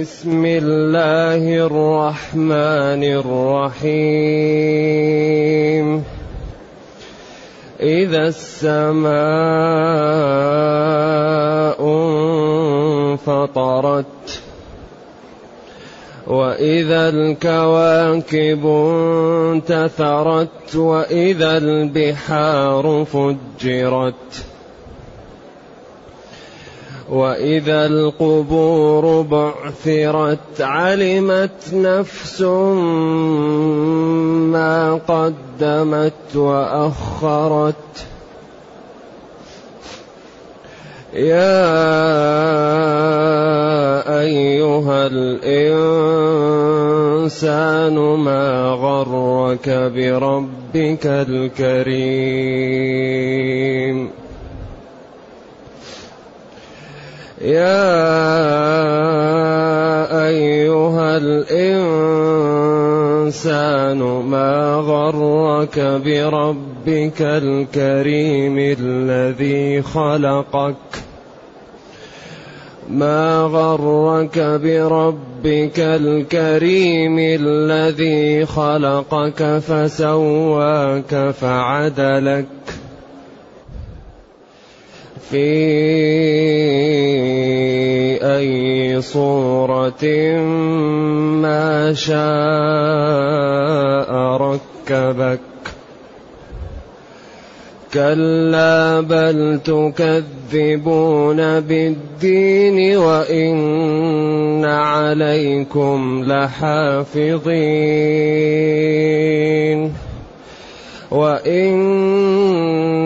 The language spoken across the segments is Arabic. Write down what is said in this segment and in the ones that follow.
بسم الله الرحمن الرحيم. إذا السماء انفطرت وإذا الكواكب انتثرت وإذا البحار فجرت وإذا القبور بعثرت علمت نفس ما قدمت وأخرت. يا أيها الإنسان ما غرك بربك الكريم؟ يا أيها الإنسان ما غرك بربك الكريم الذي خلقك؟ ما غرك بربك الكريم الذي خلقك فسواك فعدلك؟ في أي صورة ما شاء ركبك. كلا بل تكذبون بالدين وإن عليكم لحافظين. وإن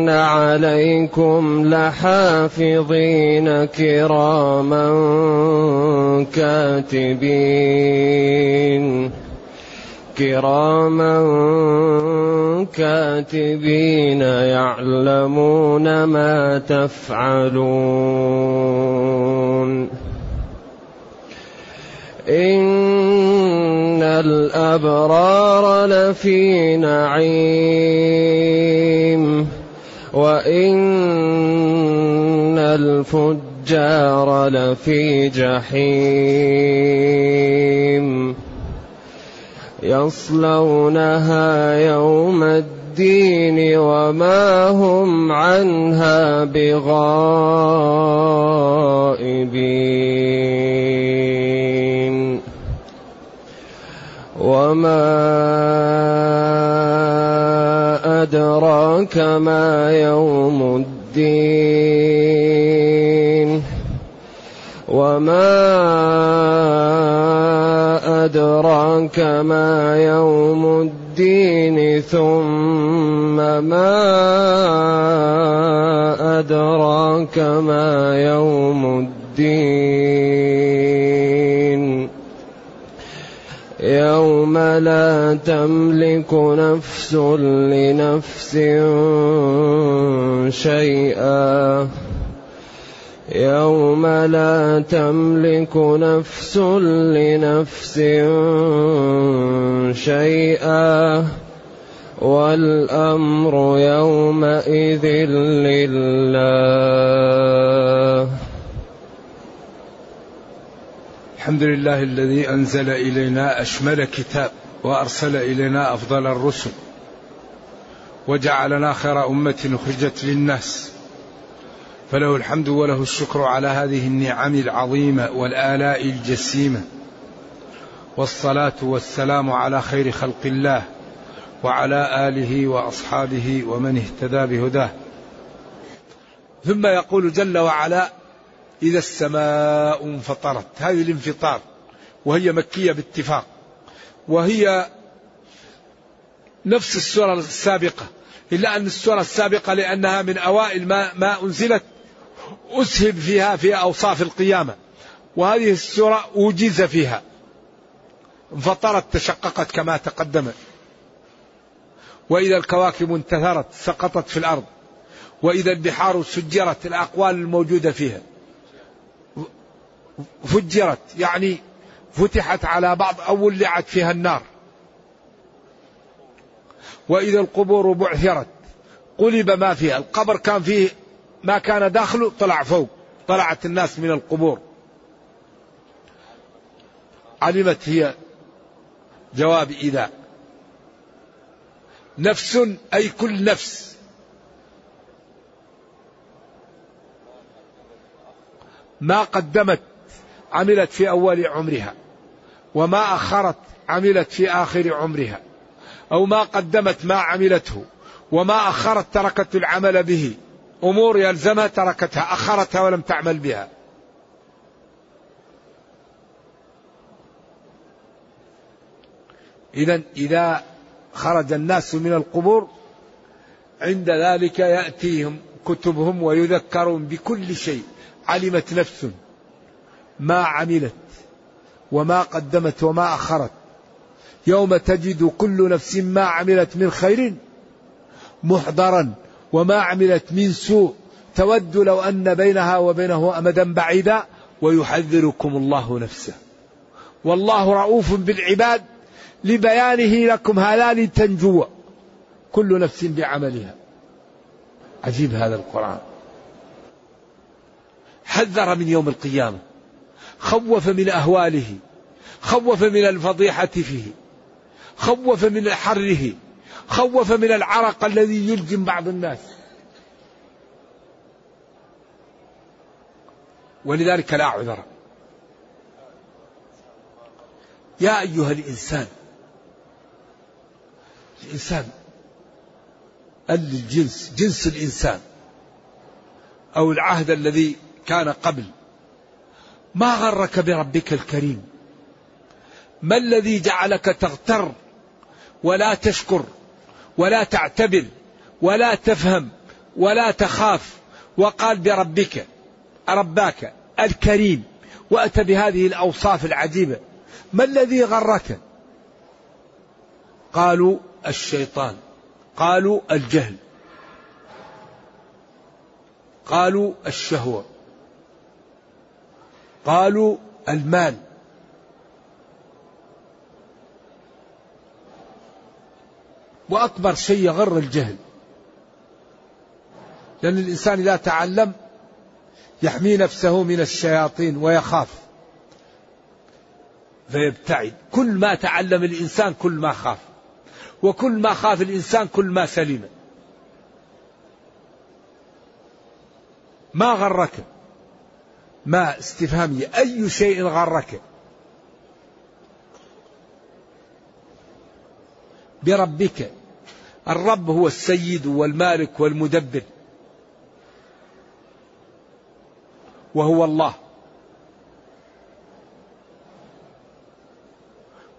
عليكم لحافظين كراما كاتبين كراما كاتبين يعلمون ما تفعلون إن الأبرار لفي نعيم وإن الفجار لفي جحيم يصلونها يوم الدين وما هم عنها بغائبين. وما أدراك ما يوم الدين. وما أدراك ما يوم الدين. ثم ما أدراك ما يوم الدين. يوم لا تملك نفس لنفس شيئا. يوم لا تملك نفس لنفس شيئا والأمر يومئذ لله. الحمد لله الذي أنزل إلينا أشمل كتاب وأرسل إلينا أفضل الرسل وجعلنا خير أمة أخرجت للناس. فله الحمد وله الشكر على هذه النعم العظيمة والآلاء الجسيمة. والصلاة والسلام على خير خلق الله وعلى آله وأصحابه ومن اهتدى بهداه. ثم يقول جل وعلا إذا السماء انفطرت. هذه الانفطار وهي مكية باتفاق وهي نفس السورة السابقة. إلا أن السورة السابقة لأنها من أوائل ما ما أنزلت أسهب فيها في أوصاف القيامة. وهذه السورة أوجز فيها. انفطرت تشققت كما تقدم. وإذا الكواكب انتثرت سقطت في الأرض. وإذا البحار سجرت الأقوال الموجودة فيها. فجرت يعني فتحت على بعض أو ولعت فيها النار. وإذا القبور بعثرت قلب ما فيها. القبر كان فيه ما كان داخله طلع فوق طلعت الناس من القبور. علمت هي جواب إذا. نفس أي كل نفس. ما قدمت عملت في أول عمرها. وما أخرت عملت في آخر عمرها. أو ما قدمت ما عملته. وما أخرت تركت العمل به. أمور يلزمها تركتها أخرتها ولم تعمل بها. إذا إذا خرج الناس من القبور عند ذلك يأتيهم كتبهم ويذكرون بكل شيء علمت نفس ما عملت وما قدمت وما أخرت. يوم تجد كل نفس ما عملت من خير محضرا. وما عملت من سوء تود لو أن بينها وبينه أمدا بعيدا ويحذركم الله نفسه. والله رؤوف بالعباد لبيانه لكم هذا لتنجوا كل نفس بعملها. عجيب هذا القرآن. حذر من يوم القيامة. خوف من أهواله. خوف من الفضيحة فيه. خوف من حره. خوف من العرق الذي يلجم بعض الناس. ولذلك لا عذر. يا أيها الإنسان الإنسان الجنس جنس الإنسان أو العهد الذي كان قبل ما غرك بربك الكريم؟ ما الذي جعلك تغتر ولا تشكر؟ ولا تعتبر ولا تفهم ولا تخاف وقال بربك رباك الكريم وأتى بهذه الأوصاف العجيبة. ما الذي غرك؟ قالوا الشيطان قالوا الجهل قالوا الشهوة قالوا المال. وأكبر شيء يغر الجهل. لأن الإنسان إذا تعلم يحمي نفسه من الشياطين ويخاف. فيبتعد. كل ما تعلم الإنسان كل ما خاف. وكل ما خاف الإنسان كل ما سلم ما غرك؟ ما استفهامية أي شيء غرك؟ بربك. الرب هو السيد والمالك والمدبر. وهو الله.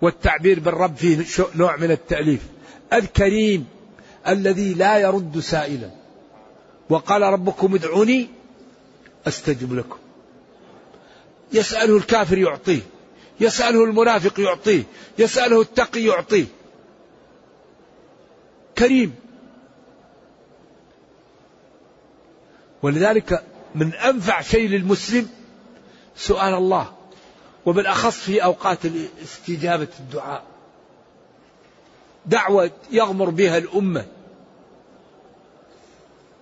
والتعبير بالرب فيه نوع من التأليف. الكريم الذي لا يرد سائلا. وقال ربكم ادعوني أستجب لكم. يسأله الكافر يعطيه. يسأله المنافق يعطيه. يسأله التقي يعطيه. كريم. ولذلك من أنفع شيء للمسلم سؤال الله وبالأخص في أوقات استجابة الدعاء. دعوة يغمر بها الأمة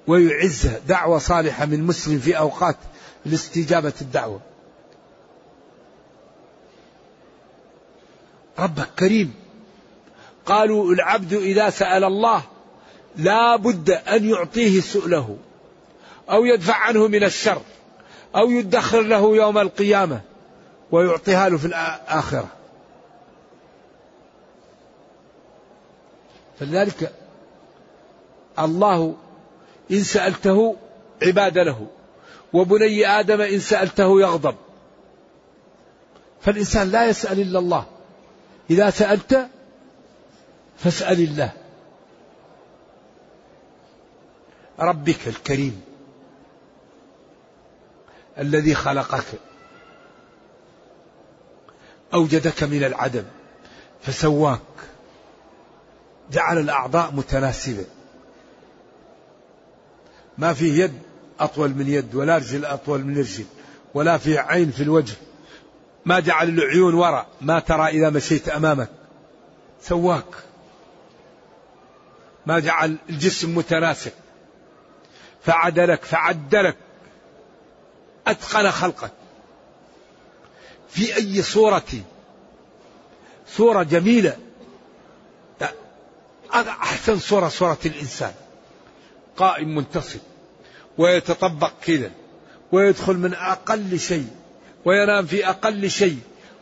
ويعزها دعوة صالحة من مسلم في أوقات الاستجابة الدعوة. ربك كريم. قالوا العبد إذا سأل الله لا بد أن يعطيه سؤله أو يدفع عنه من الشر أو يدخر له يوم القيامة ويعطيها له في الآخرة. فلذلك الله إن سألته عباد له وبني آدم إن سألته يغضب. فالإنسان لا يسأل إلا الله. إذا سألت فاسأل الله. ربك الكريم. الذي خلقك. أوجدك من العدم. فسواك. جعل الأعضاء متناسبة. ما فيه يد أطول من يد ولا رجل أطول من رجل ولا فيه عين في الوجه. ما جعل العيون وراء. ما ترى إذا مشيت أمامك. سواك. ما جعل الجسم متناسق. فعدلك فعدلك. أتقن خلقك. في أي صورة؟ صورة جميلة. أحسن صورة صورة الإنسان. قائم منتصب ويتطبق كذا. ويدخل من أقل شيء. وينام في أقل شيء.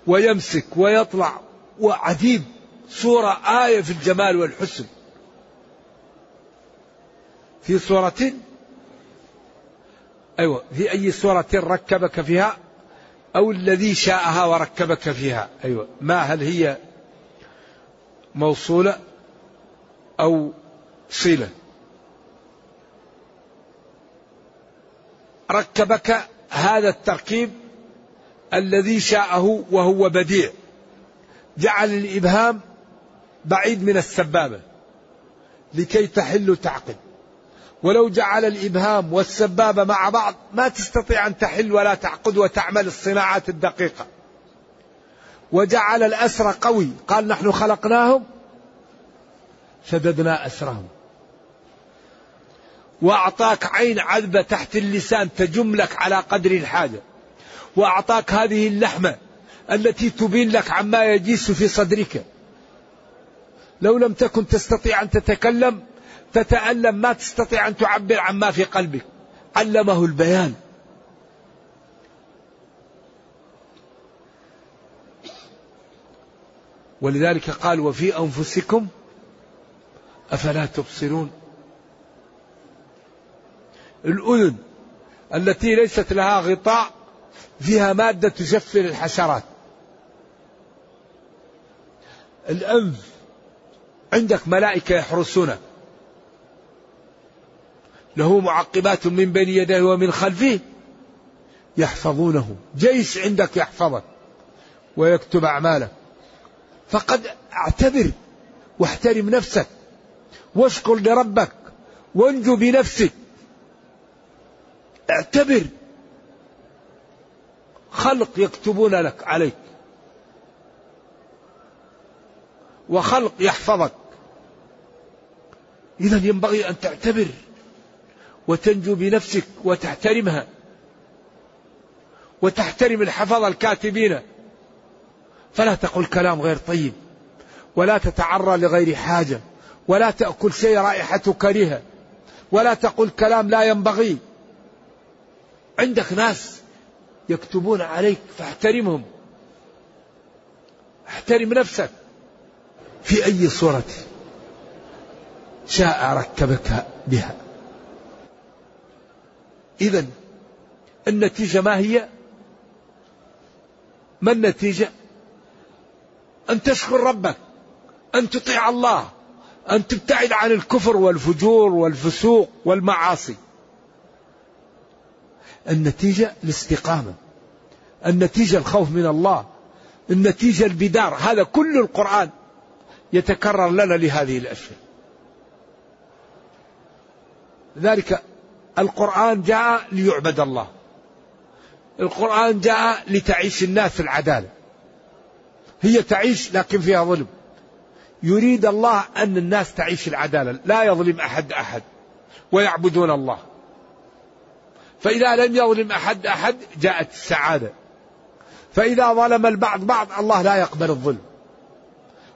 ويمسك ويطلع. وعجيب صورة آية في الجمال والحسن. في صورة أيوة في أي صورة ركبك فيها؟ أو الذي شاءها وركبك فيها. أيوة ما هل هي موصولة أو صلة؟ ركبك هذا التركيب الذي شاءه وهو بديع. جعل الإبهام بعيد من السبابة لكي تحل تعقد ولو جعل الإبهام والسبابة مع بعض ما تستطيع أن تحل ولا تعقد وتعمل الصناعات الدقيقة. وجعل الأسر قوي قال نحن خلقناهم شددنا أسرهم. وأعطاك عين عذبة تحت اللسان تجم لك على قدر الحاجة. وأعطاك هذه اللحمة التي تبين لك عما يجيس في صدرك. لو لم تكن تستطيع أن تتكلم تتألم ما تستطيع أن تعبر عما في قلبك. علمه البيان. ولذلك قال وفي أنفسكم أفلا تبصرون. الأذن التي ليست لها غطاء فيها مادة تشفر الحشرات. الأنف عندك ملائكة يحرسونه له معقبات من بين يديه ومن خلفه يحفظونه. جيش عندك يحفظك ويكتب أعمالك. فقد اعتبر واحترم نفسك واشكر لربك وانجو بنفسك. اعتبر خلق يكتبون لك عليك وخلق يحفظك. إذا ينبغي أن تعتبر وتنجو بنفسك وتحترمها. وتحترم الحفظ الكاتبين. فلا تقل كلام غير طيب. ولا تتعرى لغير حاجة. ولا تأكل شيء رائحته كريهة. ولا تقل كلام لا ينبغي. عندك ناس يكتبون عليك فاحترمهم. احترم نفسك. في أي صورة شاء ركبك بها. إذا النتيجة ما هي؟ ما النتيجة؟ أن تشكر ربك أن تطيع الله أن تبتعد عن الكفر والفجور والفسوق والمعاصي النتيجة الاستقامة النتيجة الخوف من الله النتيجة البدار هذا كل القرآن يتكرر لنا لهذه الأشياء ذلك القرآن جاء ليعبد الله. القرآن جاء لتعيش الناس العدالة. هي تعيش لكن فيها ظلم. يريد الله أن الناس تعيش العدالة. لا يظلم أحد أحد. ويعبدون الله. فإذا لم يظلم أحد أحد جاءت السعادة. فإذا ظلم البعض بعض الله لا يقبل الظلم.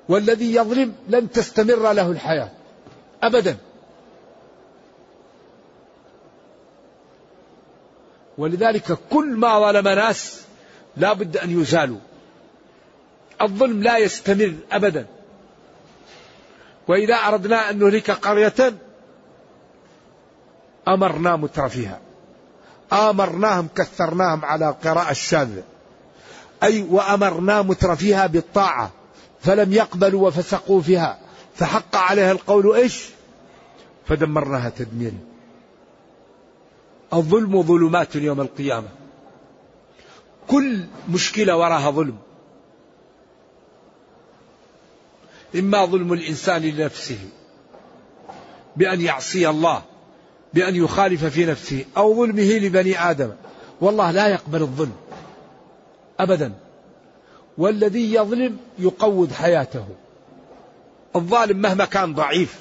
والذي يظلم لن تستمر له الحياة. أبدا. ولذلك كل ما ظلم ناس لا بد أن يزالوا. الظلم لا يستمر أبدا. وإذا أردنا أن نهلك قرية أمرنا مترفيها آمرناهم كثرناهم على القراءة الشاذة أي وأمرنا مترفيها بالطاعة. فلم يقبلوا وفسقوا فيها. فحق عليها القول إيش؟ فدمرناها تدميرا. الظلم ظلمات يوم القيامة. كل مشكلة وراها ظلم. إما ظلم الإنسان لنفسه بأن يعصي الله بأن يخالف في نفسه أو ظلمه لبني آدم. والله لا يقبل الظلم. أبدا. والذي يظلم يقود حياته. الظالم مهما كان ضعيف.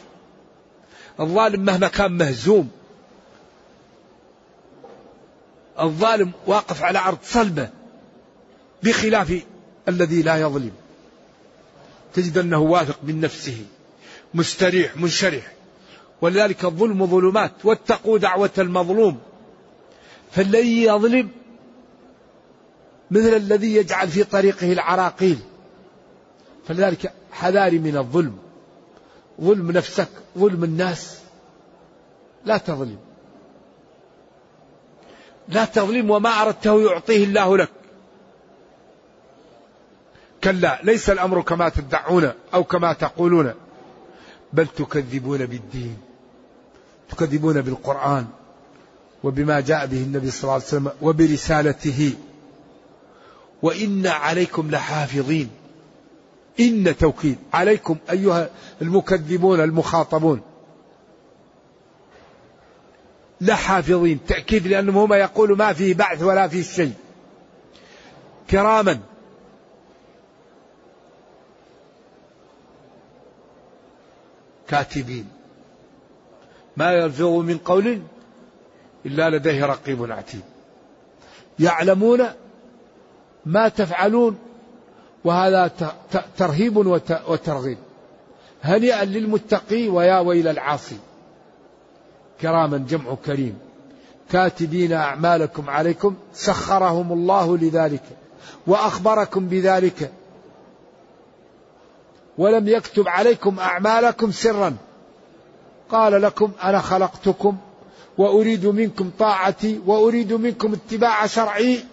الظالم مهما كان مهزوم. الظالم واقف على أرض صلبة بخلاف الذي لا يظلم. تجد أنه واثق من نفسه مستريح منشرح. ولذلك الظلم ظلمات واتقوا دعوة المظلوم. فالذي يظلم مثل الذي يجعل في طريقه العراقيل. فلذلك حذاري من الظلم. ظلم نفسك ظلم الناس. لا تظلم. لا تظلم وما أردته يعطيه الله لك. كلا ليس الأمر كما تدعون أو كما تقولون بل تكذبون بالدين تكذبون بالقرآن وبما جاء به النبي صلى الله عليه وسلم وبرسالته. وإن عليكم لحافظين. إن توكيد. عليكم أيها المكذبون المخاطبون. لحافظين تأكيد لأنهم هما يقولوا ما فيه بعث ولا فيه شيء. كراما. كاتبين. ما يلفظ من قول إلا لديه رقيب عتيد. يعلمون ما تفعلون وهذا ترهيب وترغيب. هنيئا للمتقي ويا ويل العاصي. كراما جمع كريم. كاتبين أعمالكم عليكم سخرهم الله لذلك وأخبركم بذلك. ولم يكتب عليكم أعمالكم سرا. قال لكم أنا خلقتكم وأريد منكم طاعتي وأريد منكم اتباع شرعي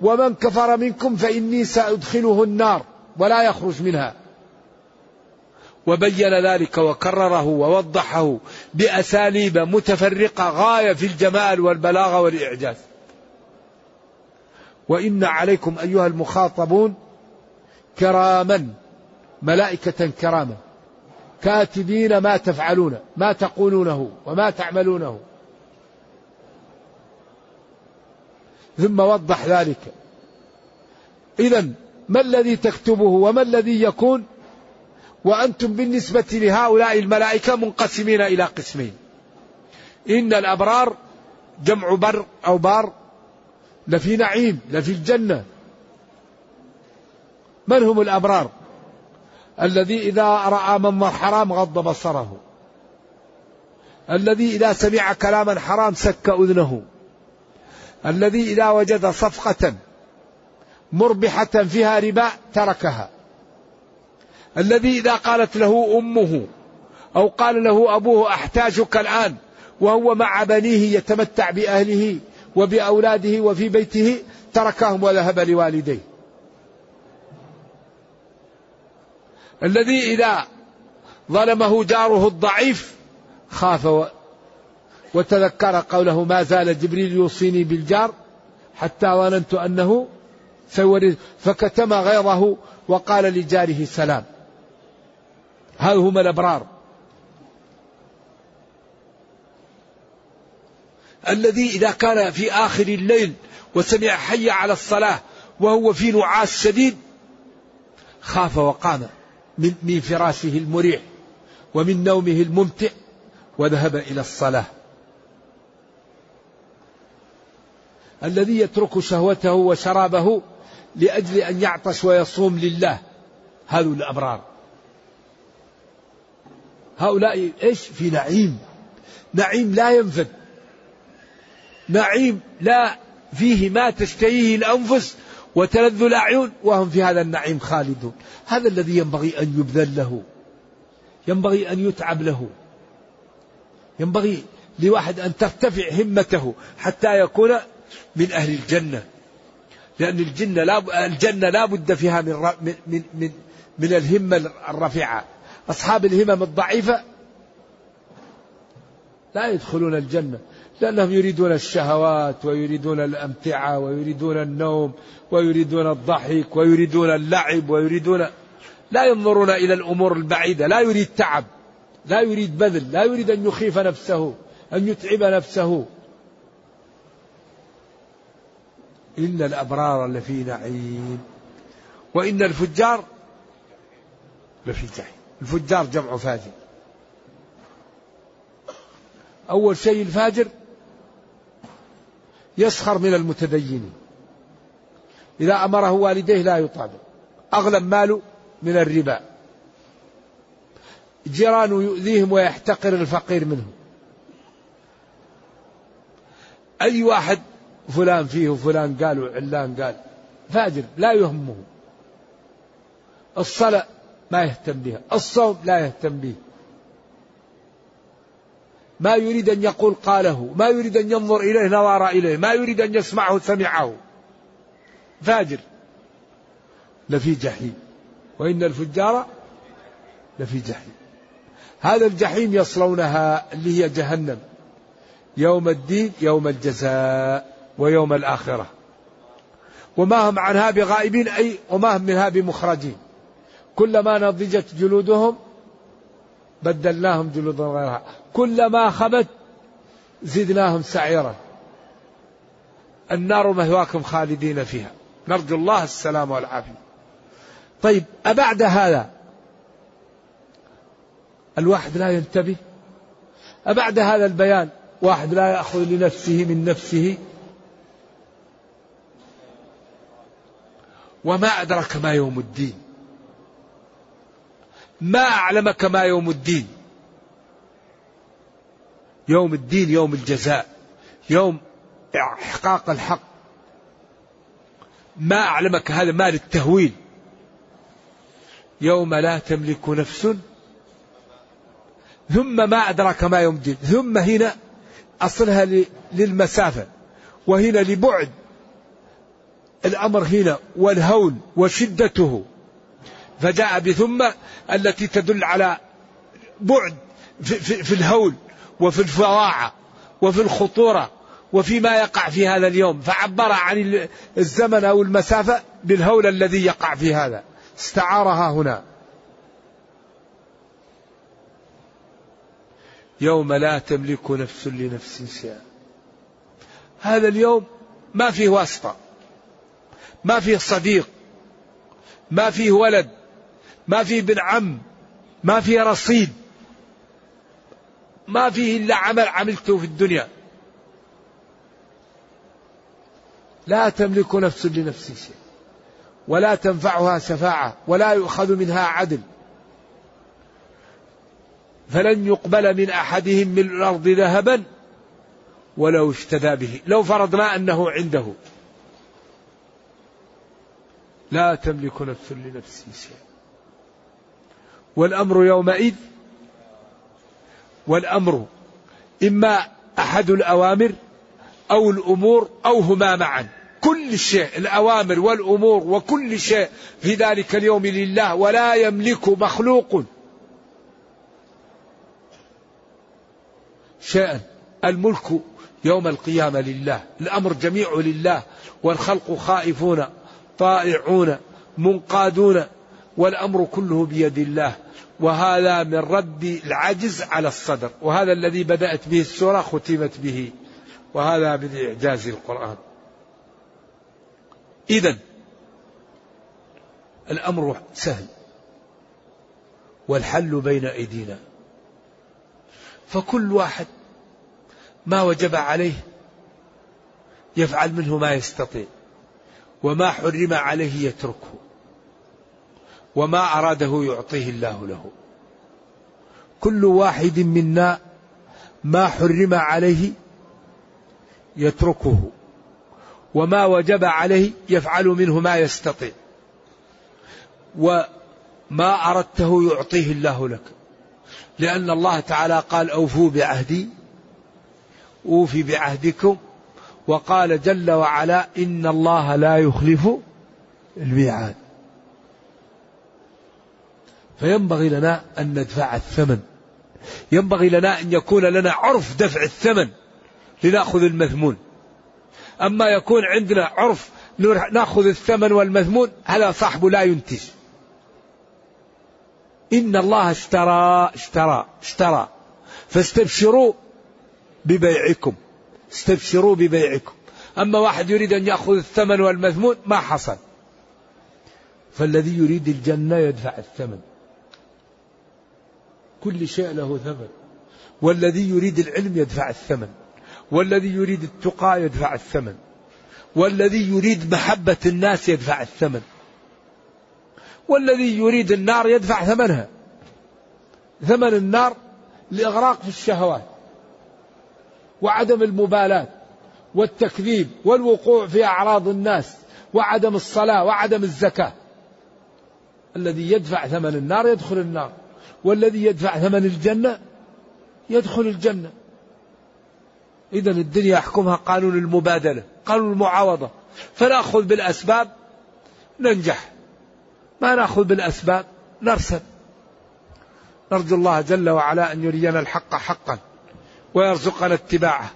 ومن كفر منكم فإني سأدخله النار ولا يخرج منها. وبين ذلك وكرره ووضحه بأساليب متفرقة غاية في الجمال والبلاغة والإعجاز. وإن عليكم أيها المخاطبون كراما ملائكة كرامة كاتبين ما تفعلون ما تقولونه وما تعملونه. ثم وضح ذلك. إذا ما الذي تكتبه وما الذي يكون؟ وأنتم بالنسبة لهؤلاء الملائكة منقسمين إلى قسمين. إن الأبرار جمع بر أو بار لفي نعيم لفي الجنة. من هم الأبرار؟ الذي إذا رأى منظر حرام غض بصره. الذي إذا سمع كلاما حرام سك أذنه. الذي إذا وجد صفقة مربحة فيها ربا تركها. الذي إذا قالت له أمه أو قال له أبوه أحتاجك الآن وهو مع بنيه يتمتع بأهله وبأولاده وفي بيته تركهم وذهب لوالديه. الذي إذا ظلمه جاره الضعيف خاف وتذكر قوله ما زال جبريل يوصيني بالجار حتى ظننت أنه سيورث فكتم غيظه وقال لجاره سلام. هذا هم الأبرار؟ الذي إذا كان في آخر الليل وسمع حي على الصلاة وهو في نعاس شديد خاف وقام من, من فراشه المريح ومن نومه الممتع وذهب إلى الصلاة. الذي يترك شهوته وشرابه لأجل أن يعطش ويصوم لله. هذول الأبرار. هؤلاء إيش؟ في نعيم. نعيم لا ينفد. نعيم لا فيه ما تشتهيه الأنفس وتلذ الأعين وهم في هذا النعيم خالدون. هذا الذي ينبغي أن يبذل له. ينبغي أن يتعب له. ينبغي لواحد أن ترتفع همته حتى يكون من أهل الجنة. لأن الجنة لا الجنة لا بد فيها من من من من الهمة الرفيعة. أصحاب الهمم الضعيفة لا يدخلون الجنة لأنهم يريدون الشهوات ويريدون الأمتعة ويريدون النوم ويريدون الضحك ويريدون اللعب ويريدون لا ينظرون إلى الأمور البعيدة لا يريد تعب لا يريد بذل لا يريد أن يخيف نفسه أن يتعب نفسه. إن الأبرار لفي نعيم وإن الفجار لفي جحيم. الفجار جمع فاجر. أول شيء الفاجر يسخر من المتدينين إذا أمره والديه لا يطابق. أغلب ماله من الربا. جيرانه يؤذيهم ويحتقر الفقير منهم. أي واحد فلان فيه وفلان قال وعلان قال فاجر لا يهمه. الصلاة ما يهتم بها. الصوم لا يهتم به. ما يريد أن يقول قاله ما يريد أن ينظر إليه نظر إليه ما يريد أن يسمعه سمعه. فاجر. لفي جحيم. وإن الفجار لفي جحيم. هذا الجحيم يصلونها اللي هي جهنم. يوم الدين يوم الجزاء ويوم الآخرة. وما هم عنها بغائبين أي وما هم منها بمخرجين. كلما نضجت جلودهم بدلناهم جلودا غيرها. كلما خبت زدناهم سعيرا. النار مهواكم خالدين فيها. نرجو الله السلام والعافية. طيب أبعد هذا؟ الواحد لا ينتبه. أبعد هذا البيان؟ واحد لا يأخذ لنفسه من نفسه. وما أدرك ما يوم الدين. ما أعلمك ما يوم الدين. يوم الدين يوم الجزاء يوم إحقاق الحق. ما أعلمك هذا مال التهويل. يوم لا تملك نفس. ثم ما أدرك ما يوم الدين. ثم هنا أصلها للمسافة وهنا لبعد. الأمر هنا والهول وشدته. فجاء بثم التي تدل على بعد في, في, الهول وفي الفظاعة وفي الخطورة وفيما يقع في هذا اليوم. فعبر عن الزمن أو المسافة بالهول الذي يقع في هذا. استعارها هنا. يوم لا تملك نفس لنفس شيئا. هذا اليوم ما فيه واسطة. ما فيه صديق. ما فيه ولد. ما فيه بن عم ما فيه رصيد ما فيه إلا عمل عملته في الدنيا. لا تملك نفس لنفس شيء ولا تنفعها شفاعة ولا يؤخذ منها عدل. فلن يقبل من أحدهم من الأرض ذهبا ولو اشتدى به. لو فرضنا أنه عنده. لا تملك نفس لنفس شيء. والأمر يومئذ والأمر إما أحد الأوامر أو الأمور أو هما معا. كل شيء الأوامر والأمور وكل شيء في ذلك اليوم لله ولا يملك مخلوق شيئا. الملك يوم القيامة لله الأمر جميع لله والخلق خائفون طائعون منقادون والأمر كله بيد الله. وهذا من رد العجز على الصدر. وهذا الذي بدأت به السورة ختمت به. وهذا من إعجاز القرآن. إذا الأمر سهل. والحل بين أيدينا. فكل واحد ما وجب عليه يفعل منه ما يستطيع. وما حرم عليه يتركه. وما أراده يعطيه الله له. كل واحد منا ما حرم عليه يتركه وما وجب عليه يفعل منه ما يستطيع وما أردته يعطيه الله لك. لأن الله تعالى قال أوفوا بعهدي أوفي بعهدكم. وقال جل وعلا إن الله لا يخلف الميعاد. فينبغي لنا أن ندفع الثمن. ينبغي لنا أن يكون لنا عرف دفع الثمن لنأخذ المثمون. أما يكون عندنا عرف نأخذ الثمن والمثمون هذا صاحبه لا ينتج. إن الله اشترى اشترى اشترى. فاستبشروا ببيعكم. استبشروا ببيعكم. أما واحد يريد أن يأخذ الثمن والمثمون ما حصل. فالذي يريد الجنة يدفع الثمن. كل شيء له ثمن. والذي يريد العلم يدفع الثمن. والذي يريد التقى يدفع الثمن. والذي يريد محبة الناس يدفع الثمن. والذي يريد النار يدفع ثمنها. ثمن النار الإغراق في الشهوات. وعدم المبالاة والتكذيب. والوقوع في أعراض الناس. وعدم الصلاة. وعدم الزكاة. الذي يدفع ثمن النار يدخل النار. والذي يدفع ثمن الجنة يدخل الجنة. إذا الدنيا يحكمها قانون المبادلة قانون المعاوضة. فنأخذ بالأسباب ننجح. ما نأخذ بالأسباب نرسل. نرجو الله جل وعلا أن يرينا الحق حقا ويرزقنا اتباعه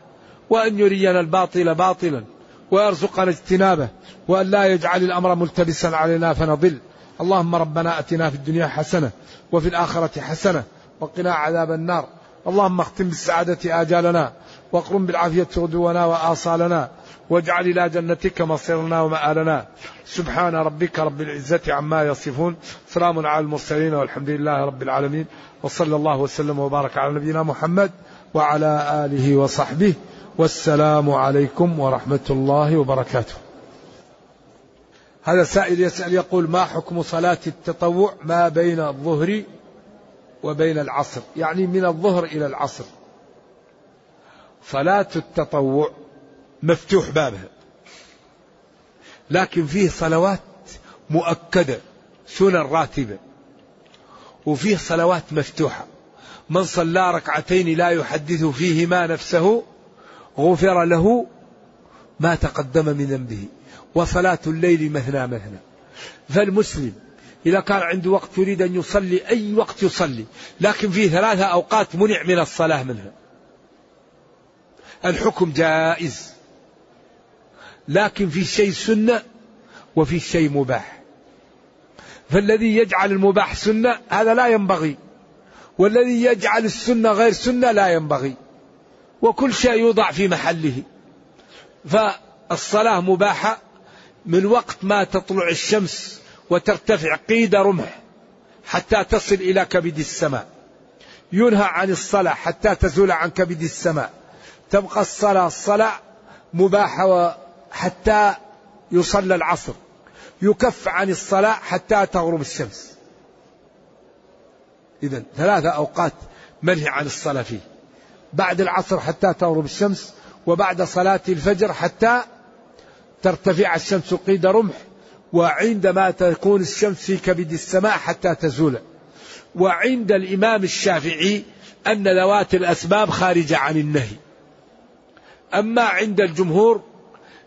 وأن يرينا الباطل باطلا ويرزقنا اجتنابه وأن لا يجعل الأمر ملتبسا علينا فنضل. اللهم ربنا أتنا في الدنيا حسنة وفي الآخرة حسنة وقنا عذاب النار. اللهم اختم بالسعادة آجالنا واقرم بالعافية غدونا وآصالنا واجعل إلى جنتك مصيرنا ومآلنا. سبحان ربك رب العزة عما يصفون. سلام على المرسلين والحمد لله رب العالمين. وصلى الله وسلم وبارك على نبينا محمد وعلى آله وصحبه. والسلام عليكم ورحمة الله وبركاته. هذا سائل يسأل يقول ما حكم صلاة التطوع ما بين الظهر وبين العصر؟ يعني من الظهر إلى العصر. صلاة التطوع مفتوح بابها. لكن فيه صلوات مؤكدة سنن راتبة. وفيه صلوات مفتوحة. من صلى ركعتين لا يحدث فيهما نفسه غفر له ما تقدم من ذنبه. وصلاة الليل مثنى مثنى. فالمسلم إذا كان عنده وقت يريد أن يصلي أي وقت يصلي لكن في ثلاثة أوقات منع من الصلاة منها. الحكم جائز لكن في شيء سنة وفي شيء مباح. فالذي يجعل المباح سنة هذا لا ينبغي. والذي يجعل السنة غير سنة لا ينبغي. وكل شيء يوضع في محله. فالصلاة مباحة من وقت ما تطلع الشمس وترتفع قيد رمح حتى تصل إلى كبد السماء. ينهى عن الصلاة حتى تزول عن كبد السماء. تبقى الصلاة الصلاة مباحة حتى يصلى العصر. يكف عن الصلاة حتى تغرب الشمس. إذا ثلاثة أوقات منهي عن الصلاة فيه. بعد العصر حتى تغرب الشمس وبعد صلاة الفجر حتى ترتفع الشمس قيد رمح وعندما تكون الشمس في كبد السماء حتى تزول. وعند الإمام الشافعي أن ذوات الأسباب خارجة عن النهي. أما عند الجمهور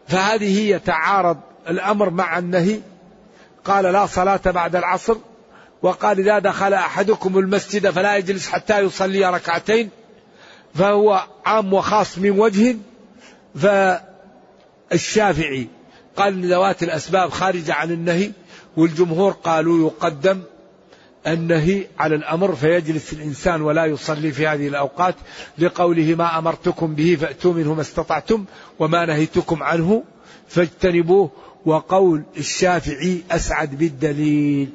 فهذه يتعارض الأمر مع النهي. قال لا صلاة بعد العصر وقال إذا دخل أحدكم المسجد فلا يجلس حتى يصلي ركعتين فهو عام وخاص من وجه فالشافعي قال ذوات الأسباب خارجة عن النهي والجمهور قالوا يقدم النهي على الأمر فيجلس الإنسان ولا يصلي في هذه الأوقات لقوله ما أمرتكم به فأتوا منه ما استطعتم وما نهيتكم عنه فاجتنبوه وقول الشافعي أسعد بالدليل.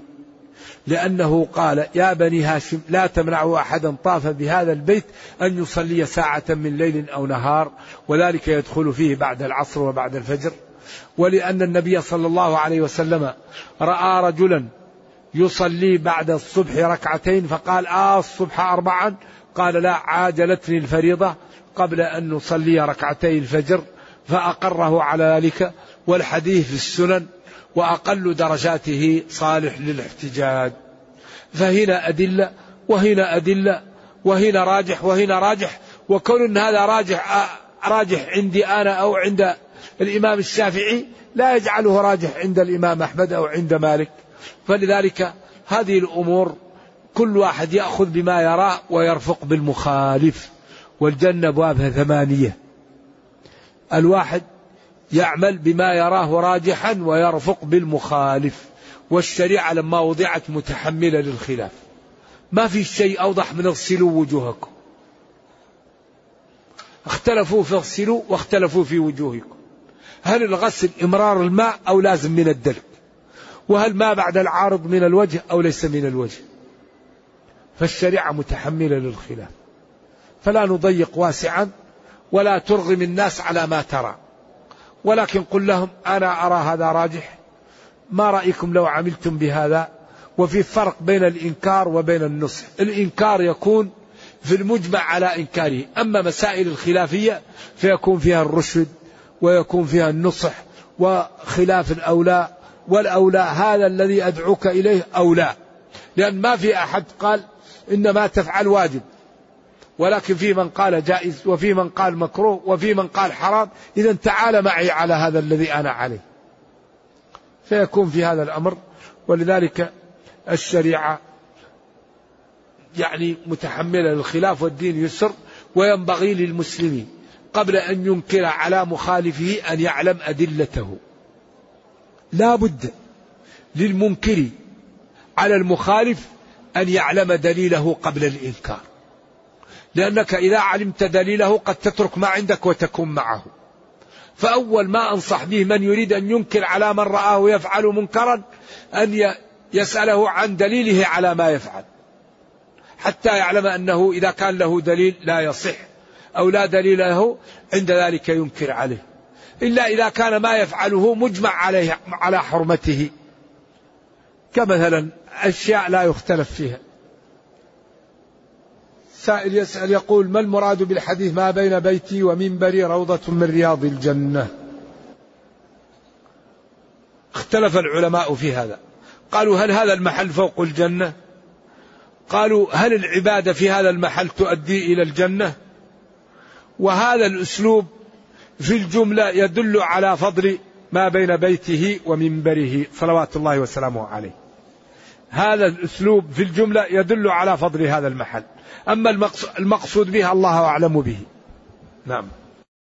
لأنه قال يا بني هاشم لا تمنعوا أحدا طاف بهذا البيت أن يصلي ساعة من ليل أو نهار وذلك يدخل فيه بعد العصر وبعد الفجر. ولأن النبي صلى الله عليه وسلم رأى رجلا يصلي بعد الصبح ركعتين فقال آه الصبح أربعا. قال لا عاجلتني الفريضة قبل أن نصلي ركعتي الفجر فأقره على ذلك. والحديث في السنن وأقل درجاته صالح للاحتجاج. فهنا أدلة وهنا أدلة وهنا راجح وهنا راجح. وكون أن هذا راجح راجح عندي أنا أو عند الإمام الشافعي لا يجعله راجح عند الإمام أحمد أو عند مالك. فلذلك هذه الأمور كل واحد يأخذ بما يرى ويرفق بالمخالف. والجنة أبوابها ثمانية. الواحد يعمل بما يراه راجحا ويرفق بالمخالف. والشريعة لما وضعت متحملة للخلاف. ما في شيء أوضح من اغسلوا وجوهكم. اختلفوا في اغسلوا واختلفوا في وجوهكم. هل الغسل إمرار الماء أو لازم من الدلك؟ وهل ما بعد العارض من الوجه أو ليس من الوجه؟ فالشريعة متحملة للخلاف. فلا نضيق واسعا ولا ترغم الناس على ما ترى. ولكن قل لهم أنا أرى هذا راجح. ما رأيكم لو عملتم بهذا؟ وفي فرق بين الإنكار وبين النصح. الإنكار يكون في المجمع على إنكاره. أما مسائل الخلافية فيكون فيها الرشد ويكون فيها النصح وخلاف الأولى. والأولى هذا الذي أدعوك إليه أولى. لأن ما في أحد قال إن ما تفعل واجب. ولكن في من قال جائز وفي من قال مكروه وفي من قال حرام. إذا تعال معي على هذا الذي أنا عليه. فيكون في هذا الأمر. ولذلك الشريعة يعني متحملة للخلاف والدين يسر وينبغي للمسلمين قبل أن ينكر على مخالفه أن يعلم أدلته. لا بد للمنكر على المخالف أن يعلم دليله قبل الإنكار. لأنك إذا علمت دليله قد تترك ما عندك وتكون معه. فأول ما أنصح به من يريد أن ينكر على من رآه يفعل منكرا أن يسأله عن دليله على ما يفعل. حتى يعلم أنه إذا كان له دليل لا يصح أو لا دليل له عند ذلك ينكر عليه. إلا إذا كان ما يفعله مجمع عليه على حرمته. كمثلا أشياء لا يختلف فيها. سائل يسأل يقول ما المراد بالحديث ما بين بيتي ومنبري روضة من رياض الجنة اختلف العلماء في هذا. قالوا هل هذا المحل فوق الجنة؟ قالوا هل العبادة في هذا المحل تؤدي إلى الجنة؟ وهذا الأسلوب في الجملة يدل على فضل ما بين بيته ومنبره. صلوات الله وسلامه عليه. هذا الأسلوب في الجملة يدل على فضل هذا المحل. أما المقصود به الله أعلم به. نعم.